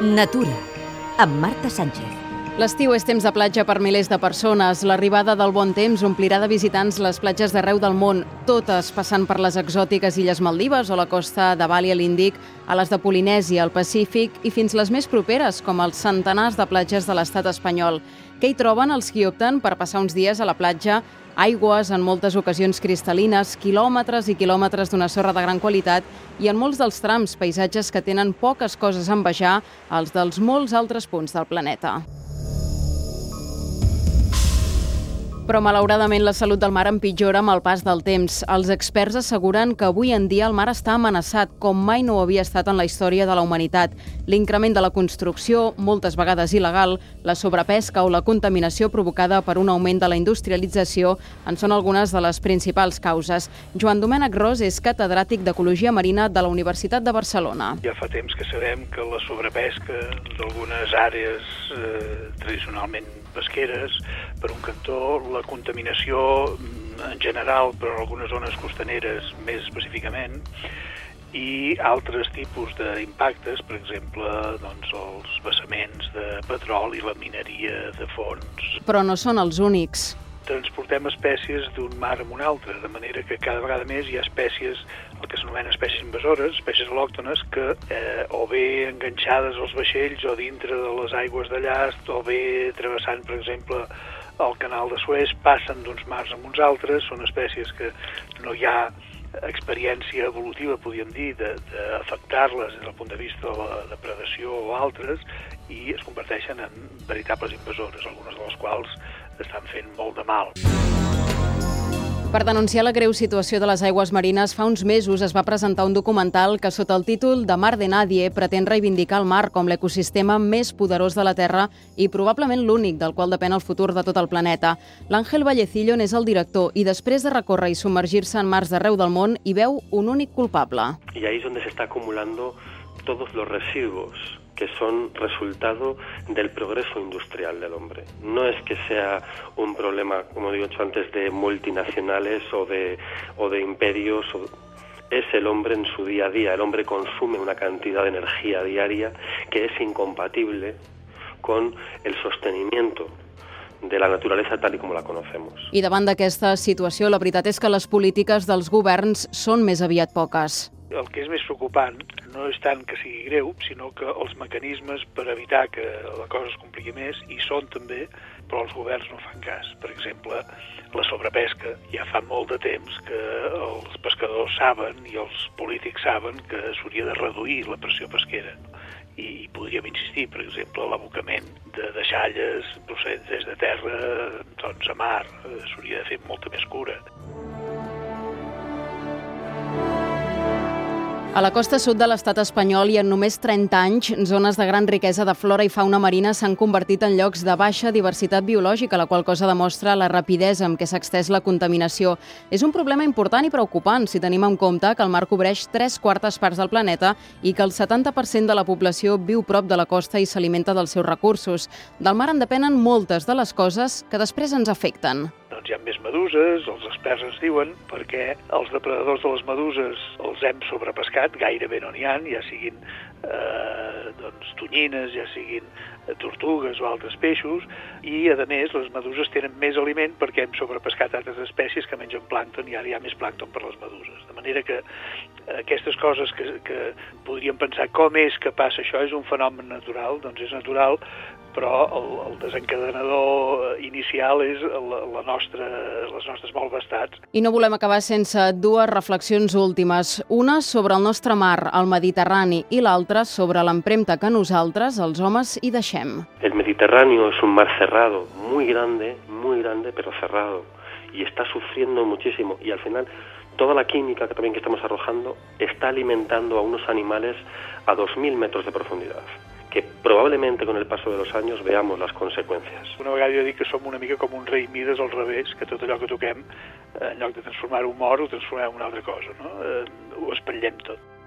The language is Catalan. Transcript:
Natura, amb Marta Sánchez. L'estiu és temps de platja per milers de persones. L'arribada del bon temps omplirà de visitants les platges d'arreu del món, totes passant per les exòtiques Illes Maldives o la costa de Bali a l'Índic, a les de Polinèsia, al Pacífic i fins les més properes, com els centenars de platges de l'estat espanyol. Què hi troben els qui opten per passar uns dies a la platja aigües en moltes ocasions cristal·lines, quilòmetres i quilòmetres d'una sorra de gran qualitat i en molts dels trams paisatges que tenen poques coses a envejar als dels molts altres punts del planeta. Però malauradament la salut del mar empitjora amb el pas del temps. Els experts asseguren que avui en dia el mar està amenaçat com mai no ho havia estat en la història de la humanitat. L'increment de la construcció, moltes vegades il·legal, la sobrepesca o la contaminació provocada per un augment de la industrialització en són algunes de les principals causes. Joan Domènec Ros és catedràtic d'Ecologia Marina de la Universitat de Barcelona. Ja fa temps que sabem que la sobrepesca d'algunes àrees eh, tradicionalment pesqueres, per un cantó, la contaminació mm, en general, però en algunes zones costaneres més específicament, i altres tipus d'impactes, per exemple, doncs, els vessaments de petroli i la mineria de fons. Però no són els únics transportem espècies d'un mar a un altre, de manera que cada vegada més hi ha espècies, el que s'anomena espècies invasores, espècies al·lòctones, que eh, o bé enganxades als vaixells o dintre de les aigües de llast, o bé travessant, per exemple, el canal de Suez, passen d'uns mars a uns altres, són espècies que no hi ha experiència evolutiva, podríem dir, d'afectar-les des del punt de vista de la depredació o altres, i es converteixen en veritables invasores, algunes de les quals estan fent molt de mal. Per denunciar la greu situació de les aigües marines, fa uns mesos es va presentar un documental que, sota el títol de Mar de Nadie, pretén reivindicar el mar com l'ecosistema més poderós de la Terra i probablement l'únic del qual depèn el futur de tot el planeta. L'Àngel Vallecillo n'és el director i després de recórrer i submergir-se en mars d'arreu del món, hi veu un únic culpable. I ahí és on s'està acumulando todos los residuos que son resultado del progreso industrial del hombre. No es que sea un problema, como digo antes, de multinacionales o de, o de imperios. O, es el hombre en su día a día. El hombre consume una cantidad de energía diaria que es incompatible con el sostenimiento de la naturalesa tal i com la conocemos. I davant d'aquesta situació, la veritat és que les polítiques dels governs són més aviat poques. El que és més preocupant no és tant que sigui greu, sinó que els mecanismes per evitar que la cosa es compliqui més hi són també, però els governs no fan cas. Per exemple, la sobrepesca. Ja fa molt de temps que els pescadors saben i els polítics saben que s'hauria de reduir la pressió pesquera. I podríem insistir, per exemple, l'abocament de deixalles procedents des de terra doncs, a mar. S'hauria de fer molta més cura. A la costa sud de l'estat espanyol i en només 30 anys, zones de gran riquesa de flora i fauna marina s'han convertit en llocs de baixa diversitat biològica, la qual cosa demostra la rapidesa amb què s'ha extès la contaminació. És un problema important i preocupant si tenim en compte que el mar cobreix tres quartes parts del planeta i que el 70% de la població viu prop de la costa i s'alimenta dels seus recursos. Del mar en depenen moltes de les coses que després ens afecten ha més meduses, els experts ens diuen, perquè els depredadors de les meduses els hem sobrepescat, gairebé no n'hi ha, ja siguin eh, doncs, tonyines, ja siguin eh, tortugues o altres peixos, i a més les meduses tenen més aliment perquè hem sobrepescat altres espècies que mengen plàncton i ara hi ha més plàncton per les meduses. De manera que aquestes coses que, que podríem pensar com és que passa això, és un fenomen natural, doncs és natural però el, el desencadenador inicial és la, la nostra, les nostres malvestats. I no volem acabar sense dues reflexions últimes. Una sobre el nostre mar, el Mediterrani, i l'altra sobre l'empremta que nosaltres, els homes, hi deixem. El Mediterráneo es un mar cerrado, muy grande, muy grande, pero cerrado. Y está sufriendo muchísimo. Y al final toda la química que también que estamos arrojando está alimentando a unos animales a 2.000 metros de profundidad que probablement con el paso de los años veamos les conseqüències. Una vegada jo dic que som una mica com un rei Mides al revés, que tot allò que toquem, en lloc de transformar-ho en ho transformem en una altra cosa, no? Eh, ho espatllem tot.